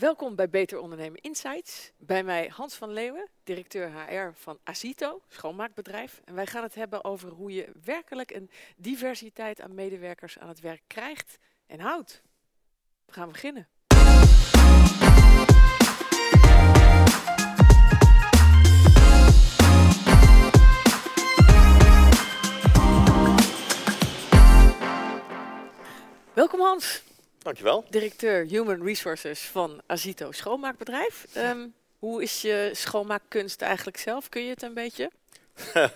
Welkom bij Beter Ondernemen Insights. Bij mij Hans van Leeuwen, directeur HR van Azito, schoonmaakbedrijf. En wij gaan het hebben over hoe je werkelijk een diversiteit aan medewerkers aan het werk krijgt en houdt. We gaan beginnen. Welkom Hans, Dankjewel. directeur Human Resources van Azito Schoonmaakbedrijf. Ehm, hoe is je schoonmaakkunst eigenlijk zelf? Kun je het een beetje?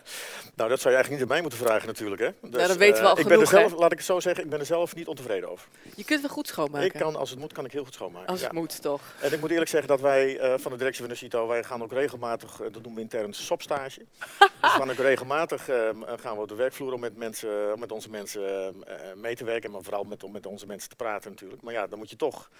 Nou, dat zou je eigenlijk niet aan mij moeten vragen natuurlijk. Hè? Dus, dat weten we al eh, ik ben er genoeg, hè? zelf, Laat ik het zo zeggen, ik ben er zelf niet ontevreden over. Je kunt wel goed schoonmaken. Ik kan, als het moet, kan ik heel goed schoonmaken. Als het moet, toch? En ik moet eerlijk zeggen dat wij eh, van de directie van de CITO, wij gaan ook regelmatig, eh, dat noemen we intern sopstage. dus gaan ook regelmatig eh, gaan we op de werkvloer om met, mensen, om met onze mensen mee te werken. Maar vooral met, om met onze mensen te praten natuurlijk. Maar ja, dan moet je toch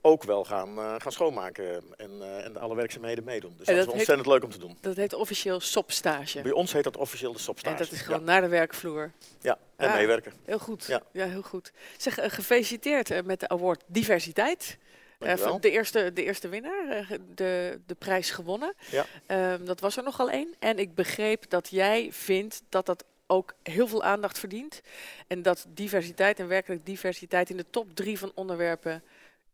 ook wel gaan, gaan schoonmaken en, en alle werkzaamheden meedoen. Dus En dat, dat is ontzettend leuk om te doen. Dat heet officieel sopstage. Bij ons heet dat officieel de sopstage. En dat is Ja. gewoon naar de werkvloer. Ja, en Ah. meewerken. Heel goed. Ja. heel goed. Zeg, eh, gefeliciteerd eh, met de award Diversiteit. Eh, de, eerste, de eerste winnaar, de, de prijs gewonnen. Ja. Ehm, dat was er nogal één. En ik begreep dat jij vindt dat dat ook heel veel aandacht verdient. En dat diversiteit en werkelijk diversiteit in de top drie van onderwerpen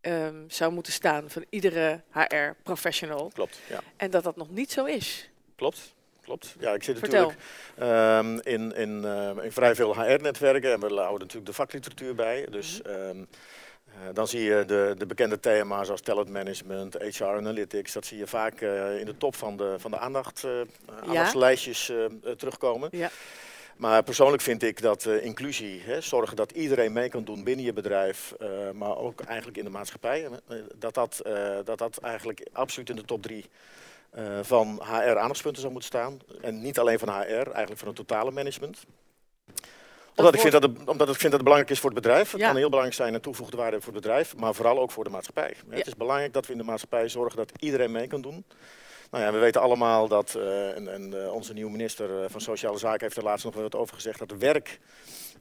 ehm, zou moeten staan van iedere HR-professional. Klopt, ja. En dat dat nog niet zo is. Klopt, klopt. Ja, ik zit Vertel. natuurlijk ehm, in, in, eh, in vrij veel HR-netwerken en we houden natuurlijk de vakliteratuur bij. Dus Mhm. ehm, eh, dan zie je de, de bekende thema's zoals talent management, HR analytics. Dat zie je vaak eh, in de top van de, van de aandacht, eh, aandachtslijstjes terugkomen. Ja. Maar persoonlijk vind ik dat eh, inclusie, hè, zorgen dat iedereen mee kan doen binnen je bedrijf, eh, maar ook eigenlijk in de maatschappij, dat, dat, eh, dat dat eigenlijk absoluut in de top drie eh, van HR aandachtspunten zou moeten staan. En niet alleen van HR, eigenlijk van het totale management. Omdat ik, vind dat het, omdat ik vind dat het belangrijk is voor het bedrijf. Het Ja. kan heel belangrijk zijn en toegevoegde waarde voor het bedrijf, maar vooral ook voor de maatschappij. Ja. Het is belangrijk dat we in de maatschappij zorgen dat iedereen mee kan doen. Nou ja, we weten allemaal dat, eh, en, en eh, onze nieuwe minister van Sociale Zaken heeft er laatst nog wel wat over gezegd, dat werk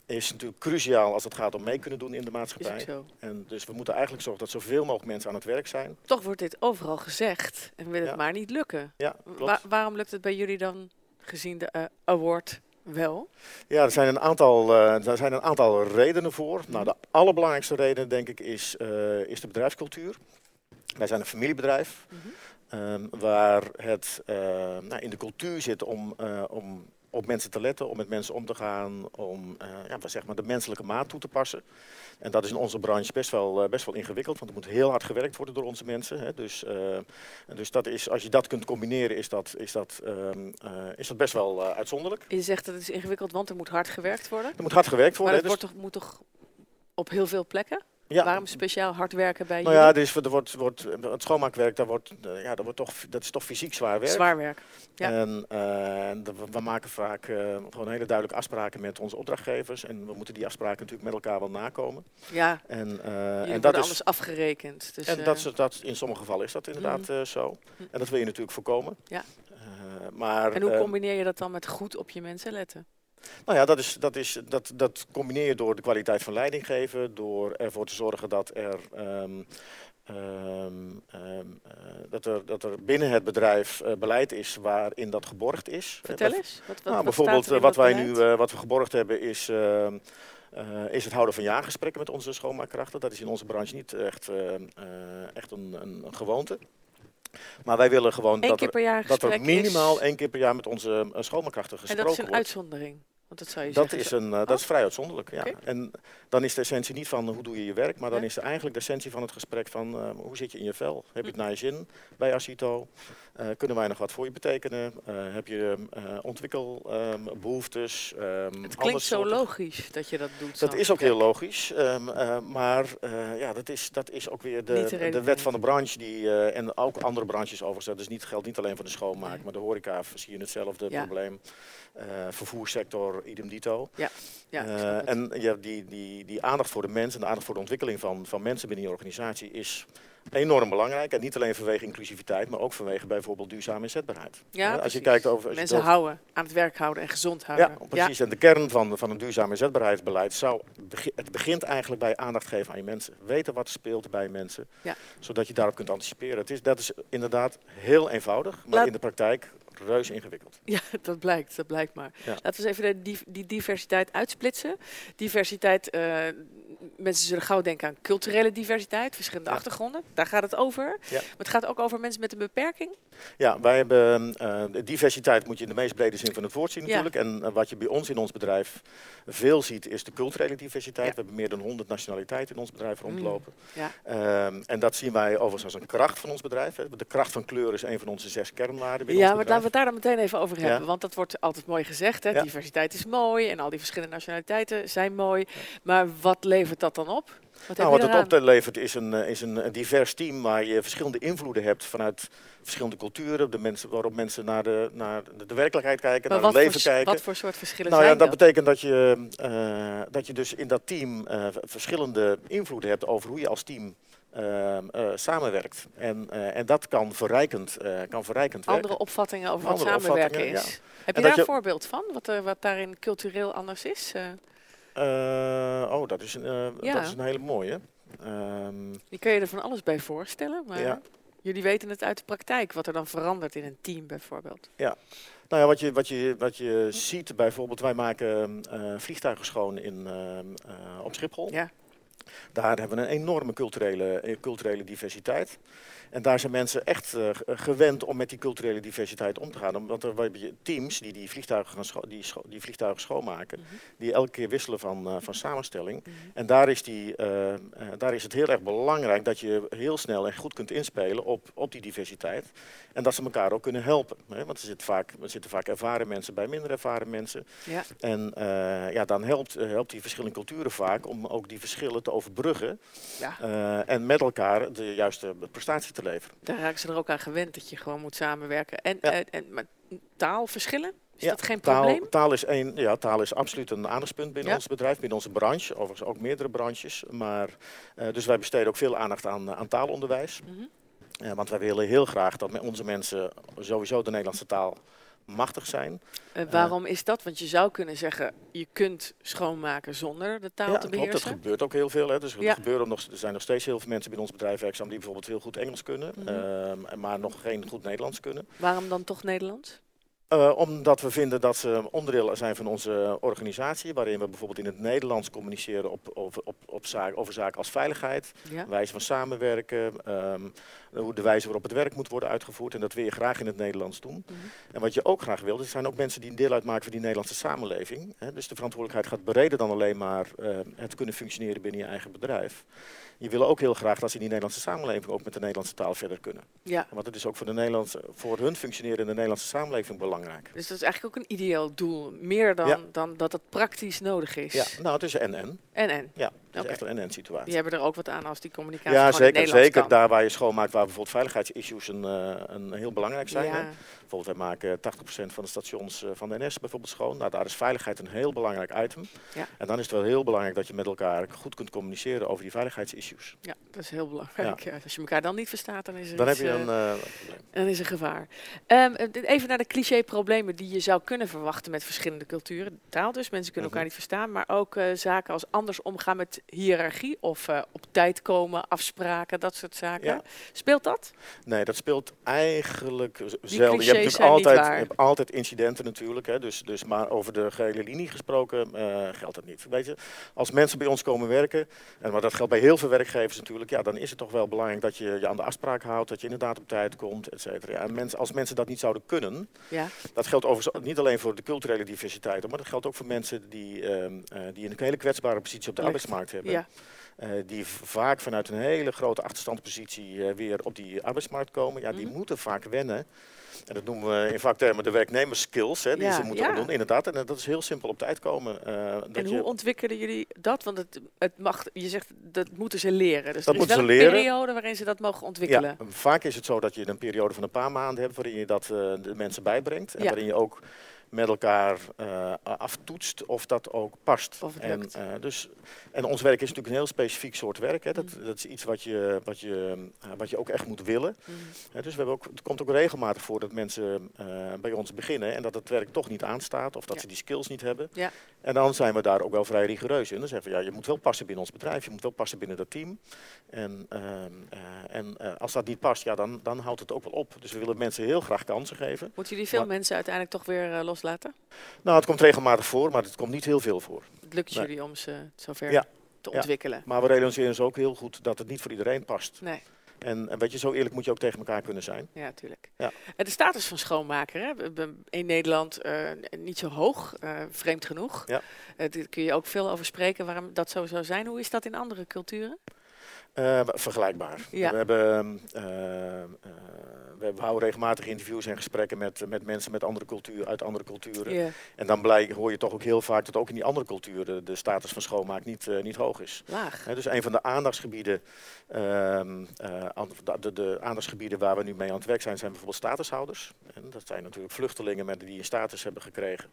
is natuurlijk cruciaal als het gaat om mee kunnen doen in de maatschappij. En dus we moeten eigenlijk zorgen dat zoveel mogelijk mensen aan het werk zijn. Toch wordt dit overal gezegd en wil het Ja. maar niet lukken. Ja. Wa- waarom lukt het bij jullie dan, gezien de eh, award, wel? Ja, er zijn een aantal, eh, er zijn een aantal redenen voor. Nou, de allerbelangrijkste reden, denk ik, is, eh, is de bedrijfscultuur. Wij zijn een familiebedrijf. Mhm. ehm, waar het eh, nou, in de cultuur zit om, eh, om op mensen te letten, om met mensen om te gaan, om eh, ja, wat zeg maar de menselijke maat toe te passen. En dat is in onze branche best wel, eh, best wel ingewikkeld, want er moet heel hard gewerkt worden door onze mensen. Hè. Dus, eh, dus dat is, als je dat kunt combineren, is dat, is dat, ehm, eh, is dat best wel uitzonderlijk. Je zegt dat het is ingewikkeld, want er moet hard gewerkt worden. Er moet hard gewerkt Maar worden. dat hè, wordt toch, moet toch op heel veel plekken? Ja, Waarom speciaal hard werken bij Nou ja, dus er wordt, wordt, het schoonmaakwerk, dat, wordt, eh, ja, dat, wordt toch, dat is toch fysiek zwaar werk. Zwaar werk. ja. En eh, we- maken vaak eh, gewoon hele duidelijke afspraken met onze opdrachtgevers. En we moeten die afspraken natuurlijk met elkaar wel nakomen. Ja, En, en, dat, anders is, afgerekend. Dus, en dat, is- dat, in sommige gevallen is dat inderdaad eh, zo. Hm. En dat wil je natuurlijk voorkomen. Ja. Maar, en hoe combineer je dat dan met goed op je mensen letten? Nou ja, dat, is, dat, is, dat, dat combineer je door de kwaliteit van leiding geven, door ervoor te zorgen dat er, ehm, ehm, ehm, eh, dat er, dat er binnen het bedrijf eh, beleid is waarin dat geborgd is. Vertel eens. Wat, wat, nou, bijvoorbeeld eh, wat wij beleid? nu eh, wat we geborgd hebben is, is het houden van jaargesprekken met onze schoonmaakkrachten. Dat is in onze branche niet echt, echt een, een, een gewoonte. Maar wij willen gewoon Eén dat keer er, per jaar dat er minimaal is, één keer per jaar met onze eh, schoonmaakkrachten En gesproken dat is een wordt. uitzondering. Want dat zou je Dat zeggen. is, een, eh, dat is vrij uitzonderlijk, ja. En dan is de essentie niet van eh, hoe doe je je werk, maar dan Ja. is er eigenlijk de essentie van het gesprek van eh, hoe zit je in je vel? Heb je het Hm. naar je zin bij Asito? Eh, kunnen wij nog wat voor je betekenen? Eh, heb je eh, ontwikkelbehoeftes? ehm, Het klinkt zo logisch. logisch dat je dat doet. Dat is ook heel logisch, ehm, eh, maar eh, ja, dat, is, dat is ook weer de, de wet van de branche die, eh, en ook andere branches overigens. Dat is niet, geldt niet alleen voor de schoonmaak, Nee. maar de horeca zie je hetzelfde Ja. probleem. Eh, vervoerssector, idem dito. Ja, ik Eh, en ja, die, die, die aandacht voor de mensen en de aandacht voor de ontwikkeling van, van mensen binnen je organisatie is enorm belangrijk. En niet alleen vanwege inclusiviteit, maar ook vanwege bijvoorbeeld duurzame inzetbaarheid. Ja, Hè, als je kijkt over. Als je Mensen over- houden, aan het werk houden en gezond houden. Ja, precies. En de kern van, van een duurzaam inzetbaarheidsbeleid zou. Het begint eigenlijk bij aandacht geven aan je mensen. Weten wat er speelt bij mensen. Ja. Zodat je daarop kunt anticiperen. Het is, dat is inderdaad heel eenvoudig, maar Laat- in de praktijk reus ingewikkeld. Ja, dat blijkt, dat blijkt maar. Ja. Laten we eens even de, die, die diversiteit uitsplitsen. Diversiteit, eh, mensen zullen gauw denken aan culturele diversiteit, verschillende Ja. achtergronden. Daar gaat het over. Ja. Maar het gaat ook over mensen met een beperking. Ja, wij hebben eh, diversiteit moet je in de meest brede zin van het woord zien natuurlijk. En eh, wat je bij ons in ons bedrijf veel ziet is de culturele diversiteit. We hebben meer dan 100 nationaliteiten in ons bedrijf rondlopen. Ja. Ehm, en dat zien wij overigens als een kracht van ons bedrijf. Hè. De kracht van kleur is een van onze zes kernwaarden binnen Ja, ons maar bedrijf. laten we het daar dan meteen even over Ja. hebben. Want dat wordt altijd mooi gezegd. Hè? Ja. Diversiteit is mooi en al die verschillende nationaliteiten zijn mooi. Maar wat levert dat dan op? Wat Nou, wat het oplevert is een, eh, is een, divers team waar je verschillende invloeden hebt vanuit verschillende culturen, de mensen, waarop mensen naar de, naar de, werkelijkheid kijken, Maar naar het leven voor, kijken. wat voor soort verschillen nou ja, zijn dat dat? betekent dat je, eh, dat je dus in dat team eh, verschillende invloeden hebt over hoe je als team eh, eh, samenwerkt. En, eh, en dat kan verrijkend, eh, kan verrijkend werken. Andere opvattingen over wat samenwerken is. Heb je daar een voorbeeld van? Wat, er, wat daarin cultureel anders is? Oh, dat is, een, Ja. dat is een hele mooie. Ehm, die kun je er van alles bij voorstellen. Maar Ja. jullie weten het uit de praktijk. Wat er dan verandert in een team bijvoorbeeld. Nou ja, wat je, wat je, wat je ziet bijvoorbeeld, wij maken eh, vliegtuigen schoon in, ehm, eh, op Schiphol. Ja. Daar hebben we een enorme culturele, eh, culturele diversiteit. En daar zijn mensen echt eh, g- gewend om met die culturele diversiteit om te gaan. Want er hebben je teams die die vliegtuigen, gaan scho- die, scho- die vliegtuigen schoonmaken, Mhm. die elke keer wisselen van, eh, van samenstelling. Mhm. En daar is, die, eh, eh, daar is het heel erg belangrijk dat je heel snel en goed kunt inspelen op, op die diversiteit. En dat ze elkaar ook kunnen helpen. Hè? Want er zitten, vaak, er zitten vaak ervaren mensen bij minder ervaren mensen. Ja. En eh, ja, dan helpt, eh, helpt die verschillende culturen vaak om ook die verschillen te overbruggen. Ja. eh, en met elkaar de juiste prestatie te leveren. Daar raken ze er ook aan gewend dat je gewoon moet samenwerken. En, Ja. eh, en maar taalverschillen? Is Ja, dat geen Taal, probleem? taal, is een, ja, taal is absoluut een aandachtspunt binnen Ja. ons bedrijf, binnen onze branche. Overigens ook meerdere branches. Maar, eh, dus wij besteden ook veel aandacht aan, aan taalonderwijs. Mhm. Eh, want wij willen heel graag dat met onze mensen sowieso de Nederlandse taal machtig zijn. Eh, waarom is dat? Want je zou kunnen zeggen, je kunt schoonmaken zonder de taal ja, te klopt. Dat beheersen. gebeurt ook heel veel. Hè. Dus er, Ja. gebeuren nog, er zijn nog steeds heel veel mensen binnen ons bedrijf werkzaam die bijvoorbeeld heel goed Engels kunnen, Mhm. ehm, maar nog geen goed Nederlands kunnen. Waarom dan toch Nederlands? Eh, omdat we vinden dat ze onderdeel zijn van onze organisatie, waarin we bijvoorbeeld in het Nederlands communiceren op, over, op, op zaak, over zaken als veiligheid, Ja. wijze van samenwerken, ehm, hoe de wijze waarop het werk moet worden uitgevoerd. En dat wil je graag in het Nederlands doen. Mhm. En wat je ook graag wil, er zijn ook mensen die een deel uitmaken van die Nederlandse samenleving. Hè. Dus de verantwoordelijkheid gaat breder dan alleen maar eh, het kunnen functioneren binnen je eigen bedrijf. Je wil ook heel graag dat ze in die Nederlandse samenleving ook met de Nederlandse taal verder kunnen. Ja. Want het is ook voor, de Nederlandse, voor hun functioneren in de Nederlandse samenleving belangrijk. Dus dat is eigenlijk ook een ideaal doel. Meer dan, Ja. dan dat het praktisch nodig is. Ja, nou het is en-en. En en. Ja, het is echt een en-en situatie. Die hebben er ook wat aan als die communicatie Ja, zeker. Zeker kan. daar waar je schoonmaakt, waar bijvoorbeeld veiligheidsissues een, eh, een heel belangrijk zijn. hè. Ja. Bijvoorbeeld, wij maken 80% van de stations eh, van de NS bijvoorbeeld schoon. Nou, daar is veiligheid een heel belangrijk item. Ja. En dan is het wel heel belangrijk dat je met elkaar goed kunt communiceren over die veiligheidsissues. ja, dat is heel belangrijk. Ja, Als je elkaar dan niet verstaat, dan is er, Dan heb je een probleem. dan is er gevaar. Ehm, eh, even naar de cliché-problemen die je zou kunnen verwachten met verschillende culturen. Taal dus, mensen kunnen elkaar Mhm. niet verstaan. Maar ook zaken als anders omgaan met hiërarchie of eh, op tijd komen, afspraken, dat soort zaken. Ja. Speelt dat? Nee, dat speelt eigenlijk zelden. Je hebt natuurlijk altijd, je hebt altijd incidenten natuurlijk. Hè, dus, dus maar over de gehele linie gesproken eh, geldt dat niet. Weet je, als mensen bij ons komen werken, en maar dat geldt bij heel veel werkgevers natuurlijk, ja, dan is het toch wel belangrijk dat je je aan de afspraak houdt, dat je inderdaad op tijd komt, et cetera. Ja, en mensen, als mensen dat niet zouden kunnen, Ja. dat geldt overigens niet alleen voor de culturele diversiteit, maar dat geldt ook voor mensen die, ehm, eh, die een hele kwetsbare positie op de arbeidsmarkt hebben. ja. Eh, die vaak vanuit een hele grote achterstandspositie eh, weer op die arbeidsmarkt komen. Ja, die Mhm. moeten vaak wennen. En dat noemen we in vaktermen de werknemerskills, hè, die Ja, ze moeten ja. opdoen. Inderdaad, en eh, dat is heel simpel op tijd komen. dat En je, hoe ontwikkelen jullie dat? Want het, het mag, je zegt dat moeten ze leren. Dus Dat er is moeten wel ze een leren. periode waarin ze dat mogen ontwikkelen. ja, vaak is het zo dat je een periode van een paar maanden hebt waarin je dat de mensen bijbrengt. En waarin je ook met elkaar uh, aftoetst of dat ook past. en, uh, dus, en ons werk is natuurlijk een heel specifiek soort werk. Hè. Dat, mm. dat is iets wat je, wat, je, uh, wat je ook echt moet willen. Mm. dus we hebben ook, het komt ook regelmatig voor dat mensen bij ons beginnen en dat het werk toch niet aanstaat of dat ja. ze die skills niet hebben. Ja. En dan zijn we daar ook wel vrij rigoureus in. Dan zeggen we, ja, je moet wel passen binnen ons bedrijf, je moet wel passen binnen dat team. En, ehm, en als dat niet past, ja, dan, dan houdt het ook wel op. Dus we willen mensen heel graag kansen geven. Moeten jullie veel mensen uiteindelijk toch weer loslaten? Nou, het komt regelmatig voor, maar het komt niet heel veel voor. Het lukt Nee. jullie om ze zover Ja. te Ja. ontwikkelen. Maar we realiseren ons ook heel goed dat het niet voor iedereen past. Nee, En, en weet je, zo eerlijk moet je ook tegen elkaar kunnen zijn. ja, natuurlijk. Ja. En de status van schoonmaker hè, in Nederland eh, niet zo hoog, eh, vreemd genoeg. Ja. Eh, daar kun je ook veel over spreken waarom dat zo zou zijn. Hoe is dat in andere culturen? Eh, vergelijkbaar. Ja. We, hebben, eh, eh, we houden regelmatig interviews en gesprekken met, met mensen met andere cultuur, uit andere culturen. En dan blijk, hoor je toch ook heel vaak dat ook in die andere culturen de status van schoonmaak niet, niet hoog is. laag. Dus een van de aandachtsgebieden, ehm, eh, de, de, de aandachtsgebieden waar we nu mee aan het werk zijn, zijn bijvoorbeeld statushouders. En dat zijn natuurlijk vluchtelingen met, die een status hebben gekregen.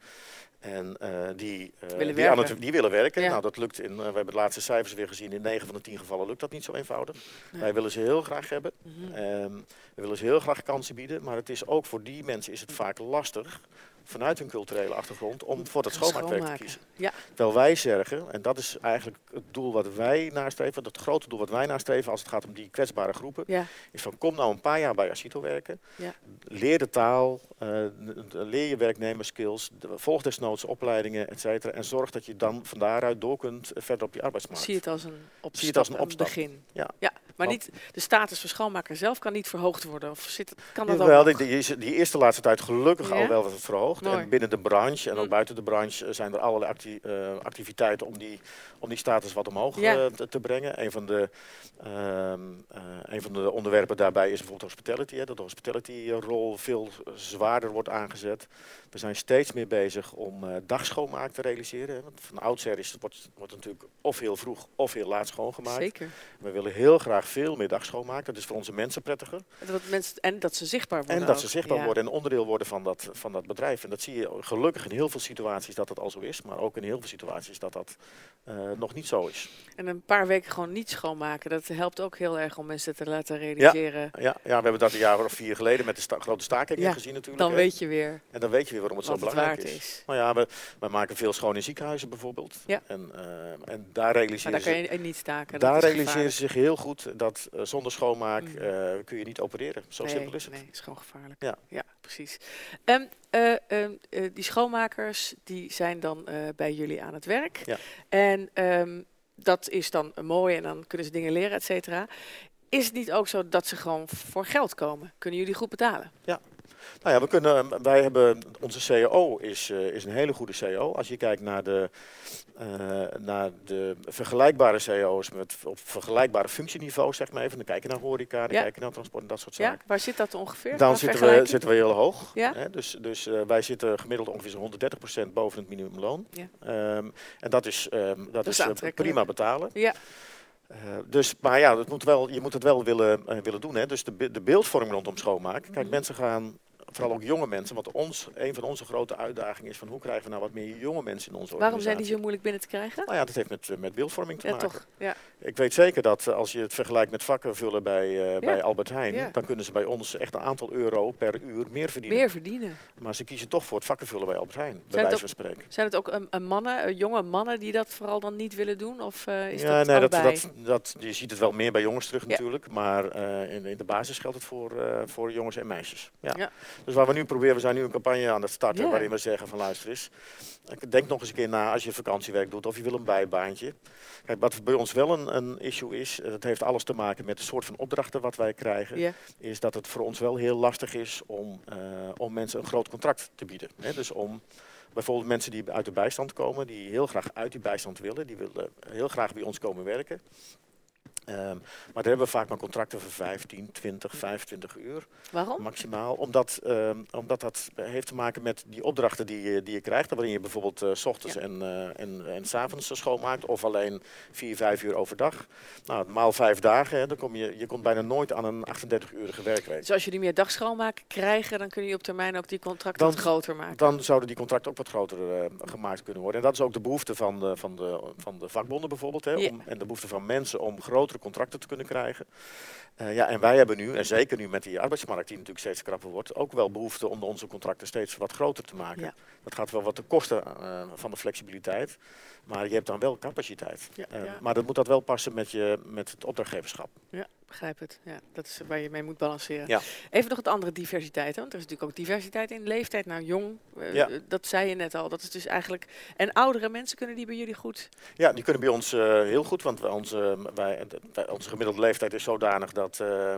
En die, Willen die, aan werken. het, die willen werken. Ja. Nou, dat lukt in, we hebben de laatste cijfers weer gezien. In 9 van de 10 gevallen lukt dat niet zo eenvoudig. Nee. Wij willen ze heel graag hebben. Mhm. Ehm, we willen ze heel graag kansen bieden. Maar het is ook voor die mensen is het vaak lastig vanuit hun culturele achtergrond om voor dat schoonmaakwerk te kiezen. Ja, Terwijl wij zeggen, en dat is eigenlijk het doel wat wij nastreven, het grote doel wat wij nastreven als het gaat om die kwetsbare groepen, ja, is van kom nou een paar jaar bij Asito werken, Ja. leer de taal, eh, leer je werknemerskills, volg desnoods opleidingen, et cetera, en zorg dat je dan van daaruit door kunt eh, verder op die arbeidsmarkt. zie het als een opstap, Zie het als een opstap. begin. Ja. Maar niet, de status van schoonmaker zelf kan niet verhoogd worden. Of zit, kan dat Jawel, ook die, die, is- die eerste laatste tijd gelukkig Ja? al wel wat verhoogd. Mooi. En binnen de branche en ook Mm. buiten de branche eh, zijn er allerlei acti- eh, activiteiten om die, om die status wat omhoog Ja. eh, te, te brengen. Een van, de, ehm, eh, een van de onderwerpen daarbij is bijvoorbeeld hospitality. Hè, dat de hospitality-rol veel zwaarder wordt aangezet. We zijn steeds meer bezig om eh, dagschoonmaak te realiseren. hè, Want van oudsher is, het- wordt, wordt het natuurlijk of heel vroeg of heel laat schoongemaakt. Zeker. We willen heel graag veel meer dagschoonmaak. Dat is voor onze mensen prettiger. En dat, mensen, en dat ze zichtbaar worden. En dat ook. ze zichtbaar Ja. worden en onderdeel worden van dat, van dat bedrijf. En dat zie je gelukkig in heel veel situaties dat dat al zo is. Maar ook in heel veel situaties dat dat eh, nog niet zo is. En een paar weken gewoon niet schoonmaken, dat helpt ook heel erg om mensen te laten realiseren. Ja, ja, we hebben dat een jaar of vier geleden met de sta- grote stakingen Ja, gezien natuurlijk. Dan hè. weet je weer En dan weet je weer waarom het zo belangrijk is. is. Nou ja, we, we maken veel schoon in ziekenhuizen bijvoorbeeld. Ja. En, eh, en daar Maar daar realiseren kan je niet staken. daar realiseren ze zich heel goed dat eh, zonder schoonmaak Mm. eh, kun je niet opereren. Zo nee, simpel is het. Nee, is gewoon gevaarlijk. Ja. precies. Ehm, eh, ehm, eh, die schoonmakers die zijn dan bij jullie aan het werk. Ja. En ehm, dat is dan mooi en dan kunnen ze dingen leren, et cetera. Is het niet ook zo dat ze gewoon voor geld komen? Kunnen jullie goed betalen? Nou ja, we kunnen, wij hebben, onze CAO is, eh, is een hele goede CAO. Als je kijkt naar de, eh, naar de vergelijkbare CAO's met op vergelijkbare functieniveaus, zeg maar even. Dan kijk je naar horeca, dan Ja. kijk je naar transport en dat soort Ja, zaken. waar zit dat ongeveer? Dan zitten we, zitten we heel hoog. Ja? Hè? Dus, dus eh, wij zitten gemiddeld ongeveer zo'n 130% boven het minimumloon. Ja. Ehm, en dat is, ehm, dat is prima betalen. Ja, dus, maar ja, het moet wel, je moet het wel willen, willen doen. Hè? Dus de, be- de beeldvorming rondom schoonmaak. Kijk, Mhm. mensen gaan, vooral ook jonge mensen, want ons, een van onze grote uitdagingen is van hoe krijgen we nou wat meer jonge mensen in onze organisatie. waarom zijn die zo moeilijk binnen te krijgen? Nou ja, dat heeft met, eh, met beeldvorming te Ja, maken. toch. Ja. Ik weet zeker dat eh, als je het vergelijkt met vakken vullen bij, eh, bij Albert Heijn, Ja. dan kunnen ze bij ons echt een aantal euro per uur meer verdienen. Meer verdienen. Maar ze kiezen toch voor het vakken vullen bij Albert Heijn, bij Zijn wijze van spreken. Zijn het ook een, een mannen, een jonge mannen die dat vooral dan niet willen doen? Of eh, is ja, dat nee, dat, dat, dat, je ziet het wel meer bij jongens terug natuurlijk, maar eh, in, in de basis geldt het voor, eh, voor jongens en meisjes. Ja. Dus waar we nu proberen, we zijn nu een campagne aan het starten waarin we zeggen van luister eens, denk nog eens een keer na als je vakantiewerk doet of je wil een bijbaantje. Kijk, wat bij ons wel een, een issue is, dat heeft alles te maken met de soort van opdrachten wat wij krijgen, is dat het voor ons wel heel lastig is om, eh, om mensen een groot contract te bieden. Hè? Dus om bijvoorbeeld mensen die uit de bijstand komen, die heel graag uit die bijstand willen, die willen heel graag bij ons komen werken. Ehm, maar daar hebben we vaak maar contracten voor 15, 20, 25 uur Waarom? maximaal. Omdat, ehm, omdat dat heeft te maken met die opdrachten die je, die je krijgt. Waarin je bijvoorbeeld eh, s ochtends Ja. en, eh en, en s avonds schoonmaakt. Of alleen 4, 5 uur overdag. Nou, maal vijf dagen. Hè, dan kom je, je komt bijna nooit aan een 38-urige werkweek. Dus als jullie meer dagschoonmaken krijgen, dan kunnen jullie op termijn ook die contracten Dan- wat groter maken. Dan zouden die contracten ook wat groter eh, gemaakt kunnen worden. En dat is ook de behoefte van de, van de, van de vakbonden bijvoorbeeld. Hè, Ja. om, en de behoefte van mensen om contracten te kunnen krijgen. Eh, ja, en wij hebben nu, en zeker nu met die arbeidsmarkt die natuurlijk steeds krapper wordt, ook wel behoefte om onze contracten steeds wat groter te maken. Ja. Dat gaat wel wat ten koste eh, van de flexibiliteit. Maar je hebt dan wel capaciteit. Ja, Eh. Maar dat moet dat wel passen met, je, met het opdrachtgeverschap. Ja, begrijp het. Ja, dat is waar je mee moet balanceren. Ja. Even nog het andere diversiteit. Hè? Want er is natuurlijk ook diversiteit in leeftijd. Nou, jong, eh, Ja. dat zei je net al. Dat is dus eigenlijk. En oudere mensen kunnen die bij jullie goed. Ja, die kunnen bij ons eh, heel goed, want wij, onze, wij, wij- onze gemiddelde leeftijd is zodanig dat, eh,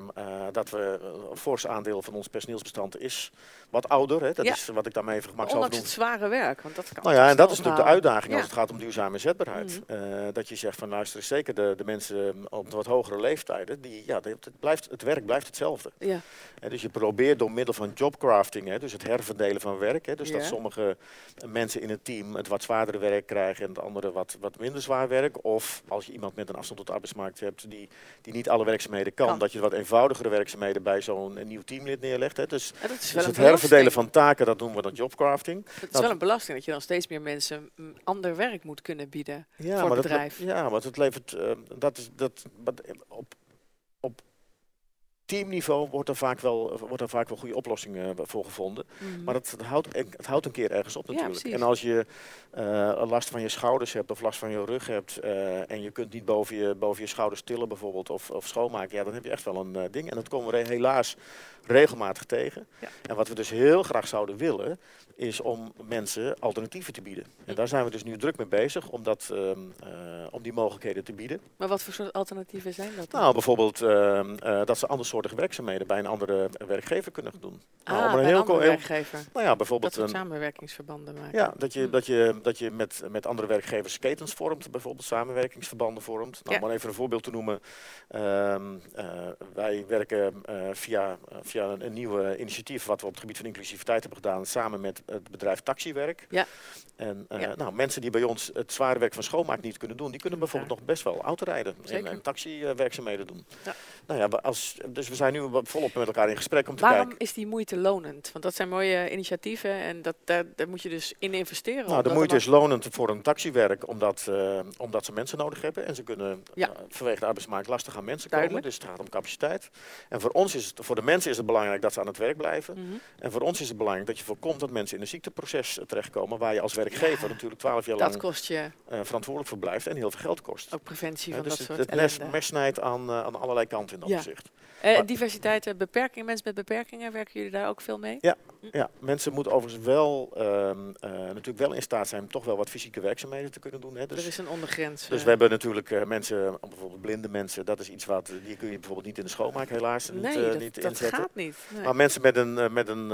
dat we een fors aandeel van ons personeelsbestand is wat ouder. Hè? Dat Ja. is wat ik daarmee even gemakshalve Ondanks noem. het zware werk. Want dat kan Nou ja, en dat is natuurlijk de uitdaging als het gaat om duurzame inzetbaarheid. Eh, dat je zegt van luister, zeker de, de mensen op de wat hogere leeftijden, die, ja, het, blijft, het werk blijft hetzelfde. Ja, dus je probeert door middel van jobcrafting, hè, dus het herverdelen van werk, hè, dus dat sommige mensen in het team het wat zwaardere werk krijgen en de anderen wat, wat minder zwaar werk. Of als je iemand met een afstand tot de arbeidsmarkt hebt die, die niet alle werkzaamheden kan, Kan. dat je wat eenvoudigere werkzaamheden bij zo'n nieuw teamlid neerlegt. Hè. Dus, dat is dus het herverdelen van taken, dat noemen we dan jobcrafting. Het is dat- wel een belasting dat je dan steeds meer mensen ander werk moet kunnen bieden. Ja, voor maar het dat, bedrijf. ja, want het levert. eh, dat is, dat, op, op teamniveau wordt er vaak wel, wordt er vaak wel goede oplossingen eh, voor gevonden. Mhm. Maar het, het, houdt, het houdt een keer ergens op natuurlijk. en als je eh, last van je schouders hebt of last van je rug hebt eh, en je kunt niet boven je, boven je schouders tillen bijvoorbeeld of, of schoonmaken, ja, dan heb je echt wel een ding. En dat komen we helaas regelmatig tegen. Ja. En wat we dus heel graag zouden willen, is om mensen alternatieven te bieden. En daar zijn we dus nu druk mee bezig om, dat, ehm, eh, om die mogelijkheden te bieden. Maar wat voor soort alternatieven zijn dat? dan? Nou, bijvoorbeeld ehm, eh, dat ze andersoortige werkzaamheden bij een andere werkgever kunnen doen. Nou, ah, bij een heel, heel- werkgever. nou ja, Dat bijvoorbeeld soort een, samenwerkingsverbanden maken. ja, dat je, Hm. dat je, dat je met, met andere werkgevers ketens vormt, bijvoorbeeld samenwerkingsverbanden vormt. Nou, Ja. Maar even een voorbeeld te noemen. Ehm, eh, wij werken eh, via, via een, een nieuw initiatief wat we op het gebied van inclusiviteit hebben gedaan, samen met het bedrijf Taxiwerk. Ja. En eh, Ja. nou, mensen die bij ons het zware werk van schoonmaak niet kunnen doen, die kunnen bijvoorbeeld nog best wel autorijden en, en taxiwerkzaamheden doen. Ja. Nou ja, als, dus we zijn nu volop met elkaar in gesprek om te Waarom kijken. is die moeite lonend? Want dat zijn mooie initiatieven en dat, daar, daar moet je dus in investeren. Nou, de moeite is lonend voor een taxiwerk omdat, eh, omdat ze mensen nodig hebben. En ze kunnen Ja. eh, vanwege de arbeidsmarkt lastig aan mensen Duidelijk. komen. Dus het gaat om capaciteit. En voor ons is het, voor de mensen is het belangrijk dat ze aan het werk blijven. Mhm. En voor ons is het belangrijk dat je voorkomt dat mensen in een ziekteproces eh, terechtkomen. Waar je als werkgever Ja, natuurlijk twaalf jaar Dat lang kost je verantwoordelijk voor blijft en heel veel geld kost. ook preventie van dus dat het, soort het mes, snijdt aan, aan allerlei kanten in dat Ja. opzicht. Maar- diversiteit, beperkingen, mensen met beperkingen, werken jullie daar ook veel mee? Ja, mensen moeten overigens wel, ehm, eh, natuurlijk wel in staat zijn om toch wel wat fysieke werkzaamheden te kunnen doen. Hè. Dus er is een ondergrens. Dus eh. we hebben natuurlijk eh, mensen, bijvoorbeeld blinde mensen, dat is iets wat, die kun je bijvoorbeeld niet in de schoonmaak helaas niet, nee, dat, niet dat inzetten. gaat niet. Nee. Maar mensen met een, met een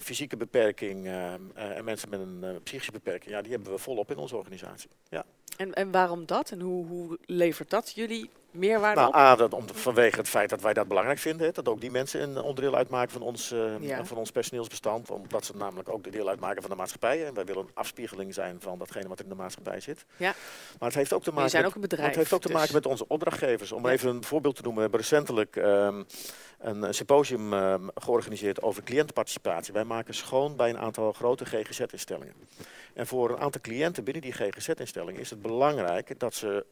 fysieke beperking eh, eh, en mensen met een psychische beperking, ja, die hebben we volop in onze organisatie. Ja. En, en waarom dat? En hoe, hoe levert dat jullie meerwaarde Nou, op? A, dat om, vanwege het feit dat wij dat belangrijk vinden, hè, dat ook die mensen een onderdeel uitmaken van ons, eh, Ja. van ons personeelsbestand, omdat ze namelijk ook de deel uitmaken van de maatschappij. En wij willen een afspiegeling zijn van datgene wat er in de maatschappij zit. Ja. Maar het heeft ook te maken zijn met ook bedrijf. het heeft ook te dus- maken met onze opdrachtgevers. Om Ja. even een voorbeeld te noemen, we hebben recentelijk ehm, een, een symposium ehm, georganiseerd over cliëntenparticipatie. Wij maken schoon bij een aantal grote GGZ-instellingen. En voor een aantal cliënten binnen die GGZ-instellingen is het belangrijk dat ze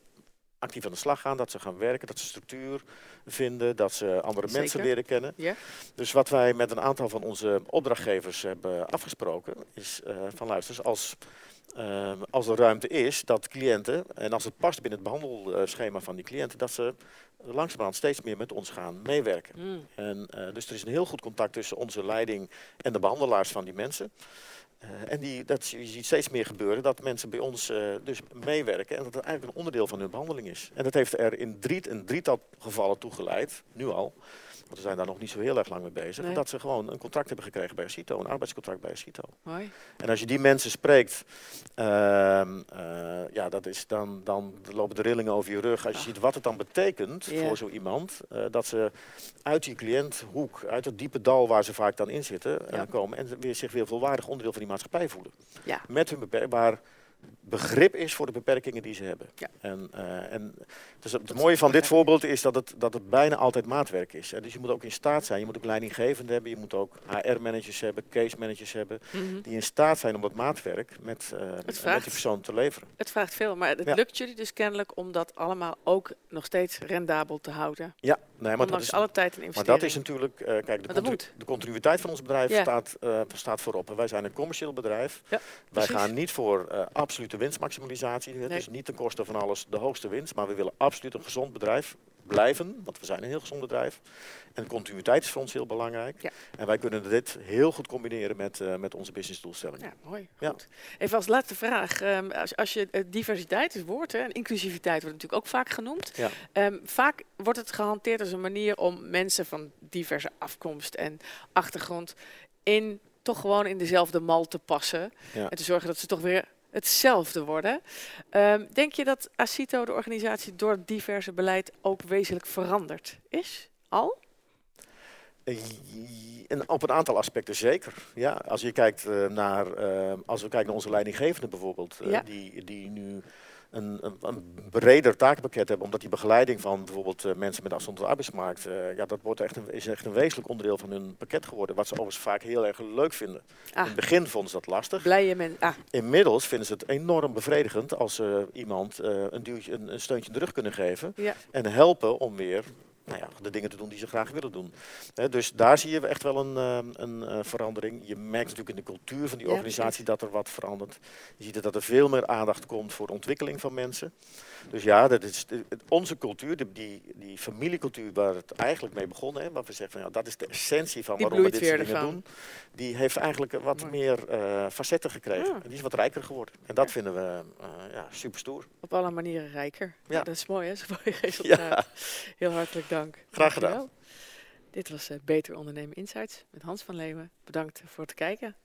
actief aan de slag gaan, dat ze gaan werken, dat ze structuur vinden, dat ze andere mensen leren kennen. Ja. Dus wat wij met een aantal van onze opdrachtgevers hebben afgesproken, is eh, van luister, als, eh, als er ruimte is dat cliënten, en als het past binnen het behandelschema van die cliënten, dat ze langzamerhand steeds meer met ons gaan meewerken. Mm. En, eh, dus er is een heel goed contact tussen onze leiding en de behandelaars van die mensen. Eh, en die, dat, je ziet steeds meer gebeuren dat mensen bij ons eh, dus meewerken en dat het eigenlijk een onderdeel van hun behandeling is. En dat heeft er in drie, een drietal gevallen toe geleid, nu al, want we zijn daar nog niet zo heel erg lang mee bezig, Nee. dat ze gewoon een contract hebben gekregen bij Cito, een arbeidscontract bij Cito. Mooi. En als je die mensen spreekt, ehm, eh, ja, dat is dan, dan lopen de rillingen over je rug. Als je Ah. ziet wat het dan betekent voor zo iemand, eh, dat ze uit die cliënthoek, uit het diepe dal waar ze vaak dan in zitten, eh, Ja. komen en weer zich weer volwaardig onderdeel van die maatschappij voelen. Ja. Met hun beperking, waar begrip is voor de beperkingen die ze hebben. Ja. En, eh, en dus het mooie van dit voorbeeld is dat het, dat het bijna altijd maatwerk is. hè. Dus je moet ook in staat zijn, je moet ook leidinggevenden hebben, je moet ook HR-managers hebben, case-managers hebben, Mhm. die in staat zijn om dat maatwerk met, eh, met die persoon te leveren. Het vraagt veel, maar het Ja. lukt jullie dus kennelijk om dat allemaal ook nog steeds rendabel te houden. Ja, nee, maar dat is, alle tijd en maar investering. dat is natuurlijk, eh, kijk, de, continu- de continuïteit van ons bedrijf Ja. staat, staat voorop. En wij zijn een commercieel bedrijf. Ja, wij gaan niet voor absolute winstmaximalisatie. Nee. is niet ten koste van alles de hoogste winst, maar we willen absoluut een gezond bedrijf blijven, want we zijn een heel gezond bedrijf. En continuïteit is voor ons heel belangrijk. Ja. En wij kunnen dit heel goed combineren met, eh, met onze businessdoelstellingen. Ja, mooi. Ja. Even als laatste vraag. ehm, als, als je eh, diversiteit, het woord, hè, en inclusiviteit wordt natuurlijk ook vaak genoemd. Ja. Ehm, vaak wordt het gehanteerd als een manier om mensen van diverse afkomst en achtergrond in toch gewoon in dezelfde mal te passen. En te zorgen dat ze toch weer hetzelfde worden. Ehm, denk je dat ACITO, de organisatie, door het diverse beleid ook wezenlijk veranderd is? Al? Eh, En op een aantal aspecten zeker. Ja, als je kijkt eh, naar, eh, als we kijken naar onze leidinggevenden bijvoorbeeld, eh, Ja. die, die nu een, een, een breder takenpakket hebben, omdat die begeleiding van bijvoorbeeld eh, mensen met afstand op de arbeidsmarkt, eh, ja, dat wordt echt een, is echt een wezenlijk onderdeel van hun pakket geworden, wat ze overigens vaak heel erg leuk vinden. Ah, In het begin vonden ze dat lastig. blije mensen. Ah, Inmiddels vinden ze het enorm bevredigend als ze iemand eh, een, duwtje, een, een steuntje in de rug kunnen geven ja. en helpen om weer nou ja, de dingen te doen die ze graag willen doen. Dus daar zie je echt wel een, eh, een eh, verandering. Je merkt natuurlijk in de cultuur van die Ja, organisatie dat er wat verandert. Je ziet dat er veel meer aandacht komt voor de ontwikkeling van mensen. Dus ja, dat is onze cultuur, die, die familiecultuur waar het eigenlijk mee begonnen, hè, waar we zeggen van ja, dat is de essentie van waarom we dit soort dingen doen. Die heeft eigenlijk wat Mooi. meer eh, facetten gekregen. Ah. En die is wat rijker geworden. En dat Ja. vinden we eh, ja, super stoer. Op alle manieren rijker. Ja. Dat is mooi, hè? Zo'n mooi resultaat. Ja. Heel hartelijk dank. Graag gedaan. Dankjewel. Dit was eh, Beter Ondernemen Insights met Hans van Leeuwen. Bedankt voor het kijken.